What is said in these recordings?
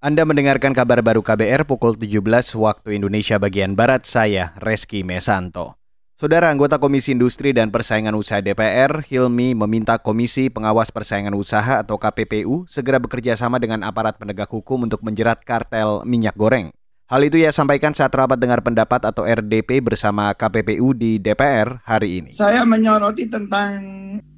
Anda mendengarkan kabar baru KBR pukul 17 waktu Indonesia bagian Barat, saya Reski Mesanto. Saudara anggota Komisi Industri dan Persaingan Usaha DPR, Hilmi meminta Komisi Pengawas Persaingan Usaha atau KPPU segera bekerja sama dengan aparat penegak hukum untuk menjerat kartel minyak goreng. Hal itu ia sampaikan saat rapat dengar pendapat atau RDP bersama KPPU di DPR hari ini. Saya menyoroti tentang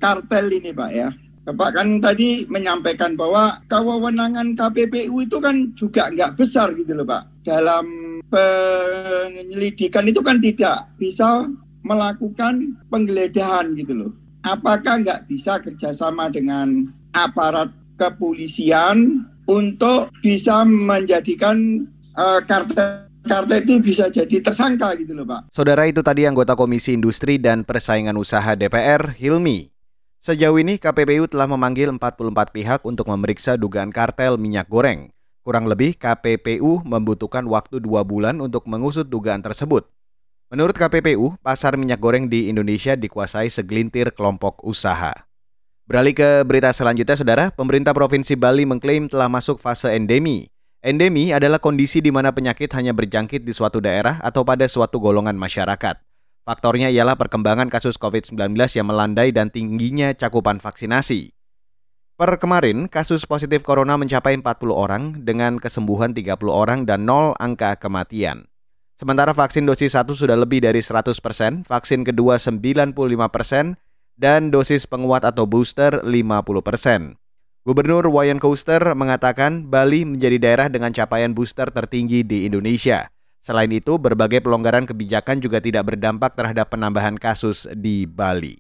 kartel ini Pak ya. Bapak kan tadi menyampaikan bahwa kewenangan KPPU itu kan juga nggak besar gitu loh Pak. Dalam penyelidikan itu kan tidak bisa melakukan penggeledahan gitu loh. Apakah nggak bisa kerjasama dengan aparat kepolisian untuk bisa menjadikan uh, kartel kartel itu bisa jadi tersangka gitu loh Pak. Saudara itu tadi anggota Komisi Industri dan Persaingan Usaha DPR, Hilmi. Sejauh ini KPPU telah memanggil 44 pihak untuk memeriksa dugaan kartel minyak goreng. Kurang lebih KPPU membutuhkan waktu dua bulan untuk mengusut dugaan tersebut. Menurut KPPU, pasar minyak goreng di Indonesia dikuasai segelintir kelompok usaha. Beralih ke berita selanjutnya, Saudara. Pemerintah Provinsi Bali mengklaim telah masuk fase endemi. Endemi adalah kondisi di mana penyakit hanya berjangkit di suatu daerah atau pada suatu golongan masyarakat. Faktornya ialah perkembangan kasus COVID-19 yang melandai dan tingginya cakupan vaksinasi. Per kemarin, kasus positif corona mencapai 40 orang dengan kesembuhan 30 orang dan 0 angka kematian. Sementara vaksin dosis 1 sudah lebih dari 100%, vaksin kedua 95%, dan dosis penguat atau booster 50%. Gubernur Wayan Koster mengatakan Bali menjadi daerah dengan capaian booster tertinggi di Indonesia. Selain itu, berbagai pelonggaran kebijakan juga tidak berdampak terhadap penambahan kasus di Bali.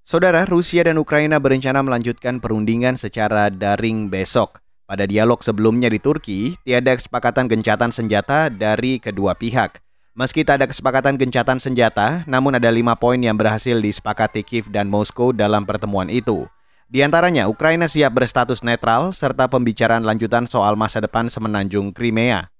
Saudara, Rusia dan Ukraina berencana melanjutkan perundingan secara daring besok. Pada dialog sebelumnya di Turki, tiada kesepakatan gencatan senjata dari kedua pihak. Meski tak ada kesepakatan gencatan senjata, namun ada lima poin yang berhasil disepakati Kiev dan Moskow dalam pertemuan itu. Di antaranya, Ukraina siap berstatus netral serta pembicaraan lanjutan soal masa depan semenanjung Crimea.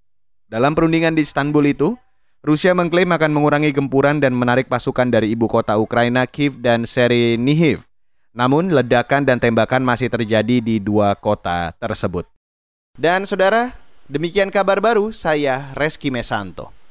Dalam perundingan di Istanbul itu, Rusia mengklaim akan mengurangi gempuran dan menarik pasukan dari ibu kota Ukraina Kiev dan Serenihiv. Namun ledakan dan tembakan masih terjadi di dua kota tersebut. Dan saudara, demikian kabar baru saya Reski Mesanto.